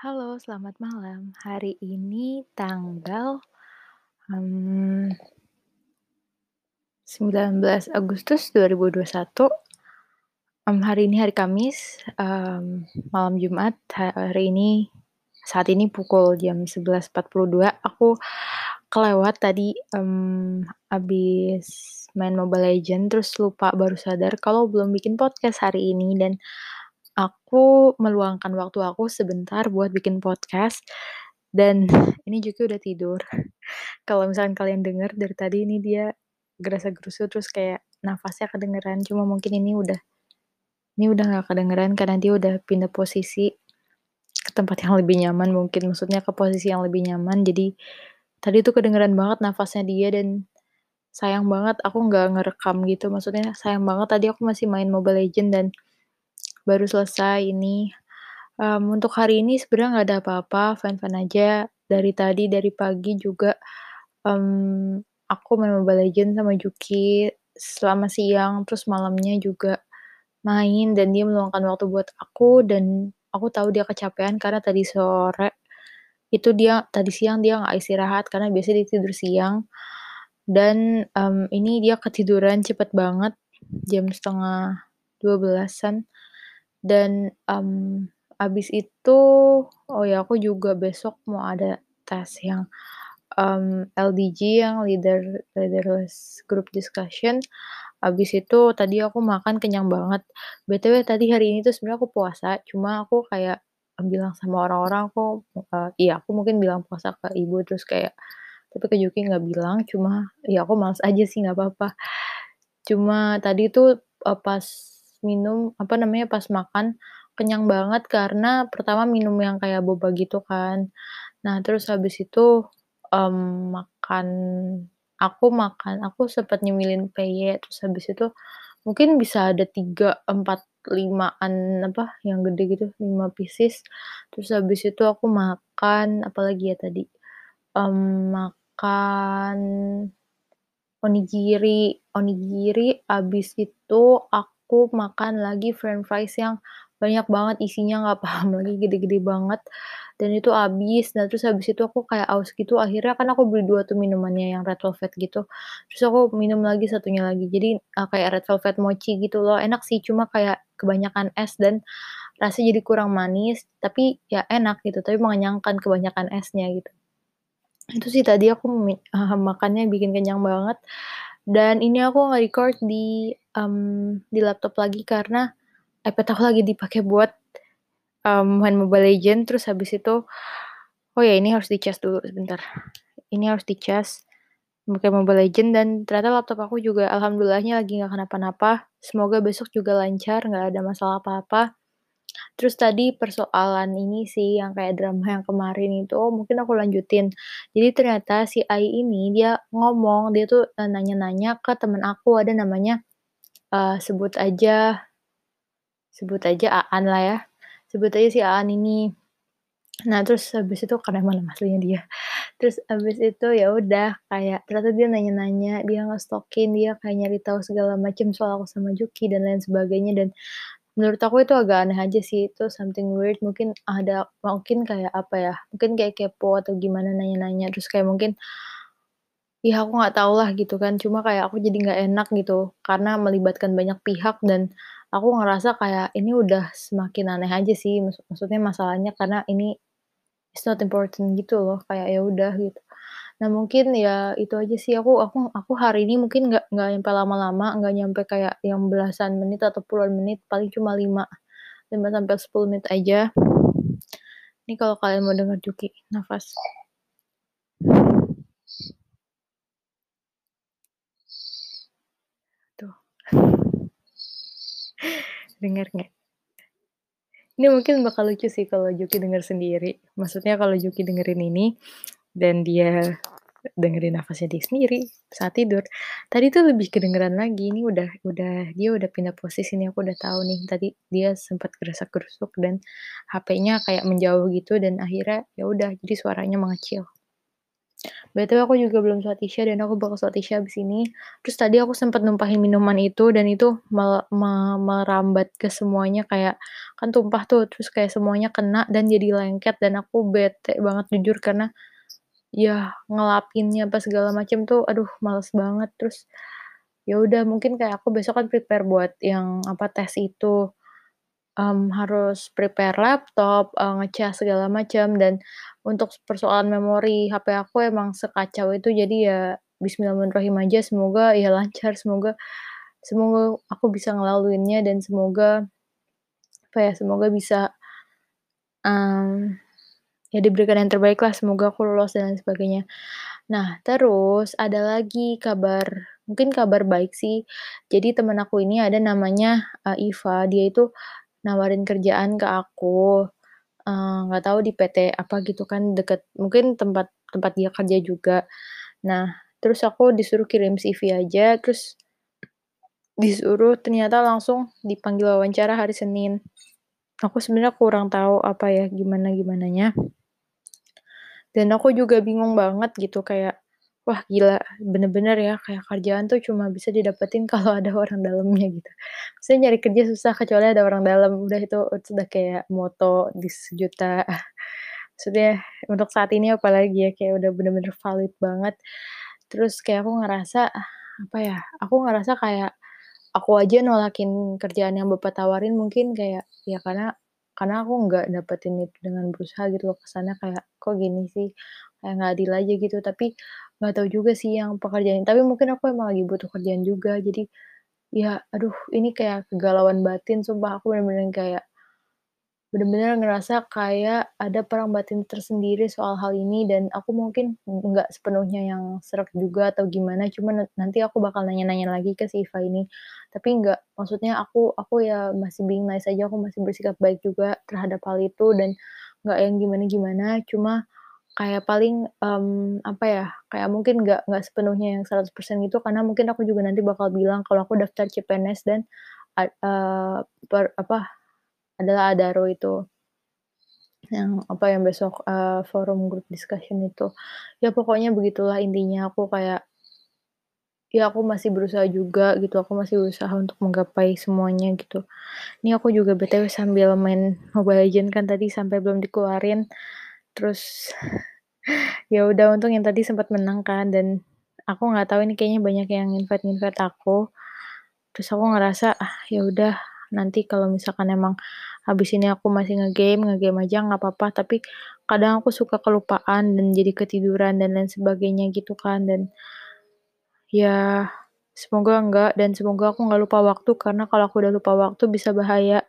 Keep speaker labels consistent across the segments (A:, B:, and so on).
A: Halo, selamat malam. Hari ini tanggal, mmm 19 Agustus 2021. Mmm, hari ini hari Kamis, mmm, malam Jumat, hari ini saat ini pukul jam 11.42 aku kelewat tadi, mmm, habis main Mobile Legends, terus lupa baru sadar kalau belum bikin podcast hari ini dan aku meluangkan waktu aku sebentar buat bikin podcast dan ini Juki udah tidur. Kalau misalkan kalian denger dari tadi ini dia gerasa-gerusu terus kayak nafasnya kedengeran, cuma mungkin ini udah ini udah nggak kedengeran karena dia udah pindah posisi ke tempat yang lebih nyaman mungkin, maksudnya ke posisi yang lebih nyaman. Jadi tadi tuh kedengeran banget nafasnya dia dan sayang banget aku nggak ngerekam gitu, maksudnya sayang banget tadi aku masih main Mobile Legends dan baru selesai ini. Mmm, untuk hari ini sebenarnya nggak ada apa-apa, fine-fine aja. Dari tadi, dari pagi juga, mmm, aku main Mobile Legends sama Juki selama siang, terus malamnya juga main dan dia meluangkan waktu buat aku dan aku tahu dia kecapekan karena tadi sore itu dia tadi siang dia nggak istirahat karena biasanya dia tidur siang dan, mmm, ini dia ketiduran cepet banget jam 11.30-an dan, mmm, habis itu oh ya aku juga besok mau ada tes yang, mmm, LDG yang leader leaderless group discussion. Habis itu tadi aku makan kenyang banget. BTW tadi hari ini tuh sebenarnya aku puasa, cuma aku kayak bilang sama orang-orang aku, eee, iya aku mungkin bilang puasa ke ibu terus kayak tapi ke Juki nggak bilang, cuma ya aku males aja sih nggak apa-apa. Cuma tadi tuh, eee, pas minum, apa namanya, pas makan kenyang banget karena pertama minum yang kayak boba gitu kan. Nah terus habis itu, mmm, makan aku makan aku sempet nyemilin peye, terus habis itu mungkin bisa ada 3, 4, 5-an apa, yang gede gitu, 5 pieces. Terus habis itu aku makan apalagi ya tadi, mmm, makan onigiri onigiri, habis itu aku makan lagi french fries yang banyak banget isinya, nggak paham lagi gede-gede banget dan itu habis. Nah terus habis itu aku kayak haus gitu, akhirnya kan aku beli 2 tuh minumannya yang red velvet gitu, terus aku minum lagi satunya lagi. Jadi, eee, kayak red velvet mochi gitu loh, enak sih cuma kayak kebanyakan es dan rasanya jadi kurang manis, tapi ya enak gitu, tapi mengenyangkan kebanyakan esnya gitu. Itu sih tadi aku eee, makannya bikin kenyang banget dan ini aku nge-record di, mmm, di laptop lagi karena iPad aku lagi dipakai buat, mmm, main Mobile Legends, terus habis itu oh ya ini harus dicas dulu sebentar. Ini harus dicas pakai Mobile Legends dan ternyata laptop aku juga alhamdulillahnya lagi nggak kenapa-napa, semoga besok juga lancar, nggak ada masalah apa-apa. Terus tadi persoalan ini sih yang kayak drama yang kemarin itu mungkin aku lanjutin. Jadi ternyata si Ai ini dia ngomong, dia tuh, eee, nanya-nanya ke temen aku, ada namanya, eee, sebut aja sebut aja Aan lah ya, sebut aja si Aan ini. Nah terus habis itu karena emang nama aslinya dia, terus habis itu ya udah kayak ternyata dia nanya-nanya, dia nge-stalk-in, dia kayak nyari tahu segala macam soal aku sama Juki dan lain sebagainya. Dan menurut aku itu agak aneh aja sih, itu something weird. Mungkin ada mungkin kayak apa ya, mungkin kayak kepo atau gimana nanya-nanya, terus kayak mungkin ya aku nggak tahu lah gitu kan, cuma kayak aku jadi nggak enak gitu karena melibatkan banyak pihak dan aku ngerasa kayak ini udah semakin aneh aja sih, maksud maksudnya masalahnya karena ini it's not important gitu loh, kayak ya udah gitu. Nah mungkin ya itu aja sih, aku aku aku hari ini mungkin nggak nggak nyampe lama-lama, nggak nyampe kayak yang belasan menit atau puluhan menit, paling cuma 5, 5 sampai 10 menit aja. Ini kalau kalian mau denger Juki nafas. Tuh. Denger nggak? Ini mungkin bakal lucu sih kalau Juki denger sendiri. Maksudnya kalau Juki dengerin ini dan dia dengerin nafasnya dia sendiri saat tidur. Tadi tuh lebih kedengeran lagi, ini udah udah dia udah pindah posisi nih, aku udah tahu nih. Tadi dia sempat gerasak-gerusuk dan HP-nya kayak menjauh gitu dan akhirnya ya udah jadi suaranya mengecil. BTW aku juga belum sholat Isya dan aku bakal sholat Isya habis ini. Terus tadi aku sempet numpahin minuman itu dan itu me merambat ke semuanya kayak kan tumpah tuh, terus kayak semuanya kena dan jadi lengket dan aku bete banget jujur karena, ya ngelapinnya apa segala macem tuh aduh males banget. Terus, ya udah mungkin kayak aku besok kan prepare buat yang apa, tes itu, mmm, harus prepare laptop, eee, ngecas segala macam dan untuk persoalan memori HP aku emang sekacau itu jadi ya bismillahirrahmanirrahim aja semoga ya lancar, semoga semoga aku bisa ngelaluinnya dan semoga apa ya, semoga bisa mmm, ya diberikan yang terbaik lah, semoga aku lolos dan sebagainya. Nah, terus ada lagi kabar, mungkin kabar baik sih. Jadi temen aku ini ada namanya, eee, Iva, dia itu nawarin kerjaan ke aku, eee, nggak tahu di PT apa gitu kan deket mungkin tempat tempat dia kerja juga. Nah, terus aku disuruh kirim CV aja, terus disuruh ternyata langsung dipanggil wawancara hari Senin. Aku sebenarnya kurang tahu apa ya, gimana-gimananya. Dan aku juga bingung banget gitu kayak, wah gila bener-bener ya kayak kerjaan tuh cuma bisa didapetin kalau ada orang dalamnya gitu. Maksudnya nyari kerja susah kecuali ada orang dalam, udah itu sudah kayak moto di sejuta maksudnya untuk saat ini apalagi ya, kayak udah bener-bener valid banget. Terus kayak aku ngerasa, apa ya, aku ngerasa kayak aku aja nolakin kerjaan yang Bapak tawarin mungkin kayak ya karena karena aku nggak dapetin itu dengan berusaha gitu loh, kesannya kayak, "Kok gini sih?" Kayak nggak adil aja gitu, tapi nggak tahu juga sih yang pekerjaan tapi mungkin aku emang lagi butuh kerjaan juga. Jadi, ya aduh ini kayak kegalauan batin sumpah. Aku bener-bener kayak bener-bener ngerasa kayak ada perang batin tersendiri soal hal ini. Dan aku mungkin nggak sepenuhnya yang sreg juga atau gimana, cuman na nanti aku bakal nanya-nanya lagi ke si Iva ini. Tapi nggak maksudnya aku aku ya masih being nice aja, aku masih bersikap baik juga terhadap hal itu. Dan nggak yang gimana-gimana, cuma kayak paling, mmm, apa ya, kayak mungkin nggak nggak sepenuhnya yang 100% gitu karena mungkin aku juga nanti bakal bilang kalau aku daftar CPNS dan eee, per apa, adalah Adaro itu. Yang apa, yang besok, eee, forum group discussion itu. Ya pokoknya begitulah intinya aku kayak ya aku masih berusaha juga gitu, aku masih berusaha untuk menggapai semuanya gitu. Ini aku juga BTW sambil main Mobile Legends kan tadi sampai belum dikeluarin, terus ya udah untung yang tadi sempat menang kan dan aku nggak tahu ini kayaknya banyak yang invite-invite aku. Terus aku ngerasa, ah ya udah nanti kalau misalkan emang habis ini aku masih nge-game, nge-game aja nggak apa-apa, tapi kadang aku suka kelupaan dan jadi ketiduran dan lain sebagainya gitu kan dan ya semoga enggak dan semoga aku nggak lupa waktu karena kalau aku udah lupa waktu bisa bahaya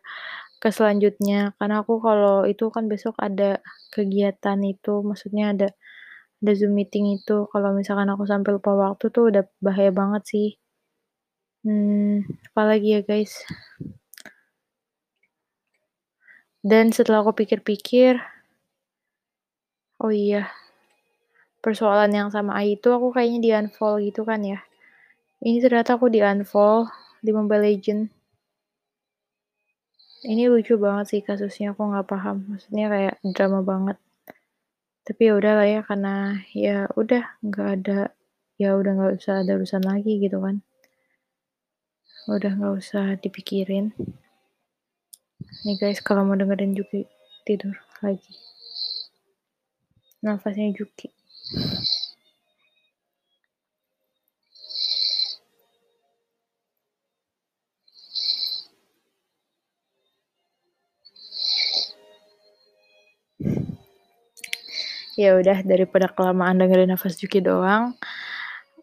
A: ke selanjutnya. Karena aku kalau itu kan besok ada kegiatan itu, maksudnya ada ada Zoom meeting itu, kalau misalkan aku sampai lupa waktu tuh udah bahaya banget sih. Mmm, apalagi ya guys. Dan setelah aku pikir-pikir oh iya, persoalan yang sama Ai itu aku kayaknya di-unfollow gitu kan ya. Ini ternyata aku di-unfollow di Mobile Legends. Ini lucu banget sih kasusnya, aku nggak paham, maksudnya kayak drama banget. Tapi ya udahlah ya, karena ya udah nggak ada ya udah nggak usah ada urusan lagi gitu kan. Udah nggak usah dipikirin. Nih guys, kalau mau dengerin Juki tidur lagi. Nafasnya Juki. Ya udah daripada kelamaan dengerin nafas Juki doang,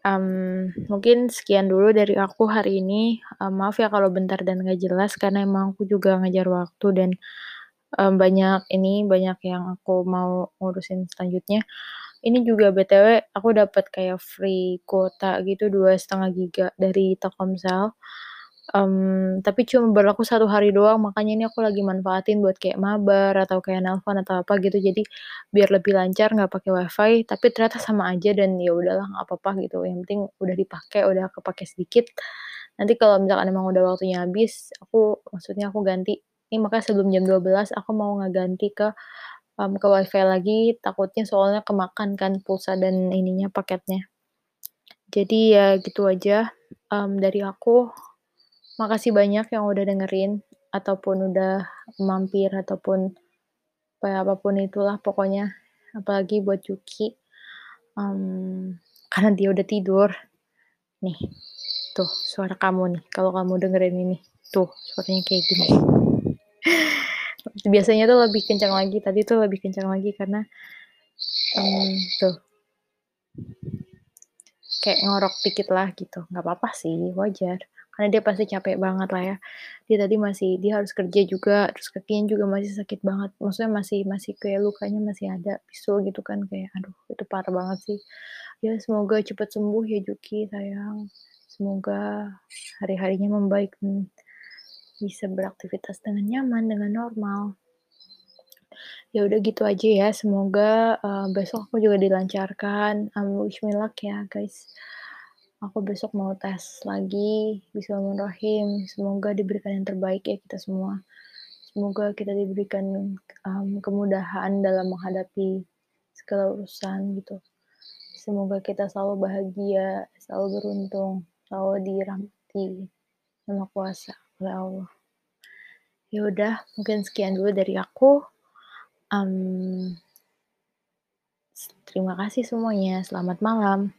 A: mmm, mungkin sekian dulu dari aku hari ini, eee, maaf ya kalau bentar dan nggak jelas karena emang aku juga ngejar waktu dan, mmm, banyak ini, banyak yang aku mau ngurusin selanjutnya. Ini juga BTW aku dapet kayak free kuota gitu 2,5 giga dari Telkomsel, mmm, tapi cuma berlaku 1 hari doang, makanya ini aku lagi manfaatin buat kayak mabar atau kayak nelpon atau apa gitu, jadi biar lebih lancar nggak pakai WiFi, tapi ternyata sama aja dan ya udahlah nggak apa-apa gitu, yang penting udah dipakai, udah kepake sedikit. Nanti kalau misalkan emang udah waktunya habis, aku maksudnya aku ganti. Ini makanya sebelum jam 12.00 aku mau ngeganti ke, mmm, ke WiFi lagi, takutnya soalnya kemakan kan pulsa dan ininya, paketnya. Jadi ya gitu aja, mmm, dari aku. Makasih banyak yang udah dengerin, ataupun udah mampir, ataupun apa pun itulah pokoknya, apalagi buat Juki, mmm, karena dia udah tidur. Nih, tuh suara kamu nih, kalau kamu dengerin ini, tuh suaranya kayak gini. Biasanya tuh lebih kencang lagi, tadi tuh lebih kencang lagi karena, mmm, tuh. Kayak ngorok dikit lah gitu, nggak apa-apa sih, wajar. Karena dia pasti capek banget lah ya. Dia tadi masih dia harus kerja juga, terus kakinya juga masih sakit banget, maksudnya masih masih kayak lukanya masih ada, bisul gitu kan, kayak aduh itu parah banget sih. Ya semoga cepet sembuh ya Juki sayang, semoga hari-harinya membaik dan bisa beraktivitas dengan nyaman, dengan normal. Ya udah gitu aja ya, semoga, eee, besok aku juga dilancarkan, mmm, wish me ya guys. Aku besok mau tes lagi, bismillahirrahmanirrahim, semoga diberikan yang terbaik ya kita semua. Semoga kita diberikan, mmm, kemudahan dalam menghadapi segala urusan gitu. Semoga kita selalu bahagia, selalu beruntung, selalu dirahmati Maha Kuasa, oleh Allah. Ya udah, mungkin sekian dulu dari aku, s terima kasih semuanya, selamat malam.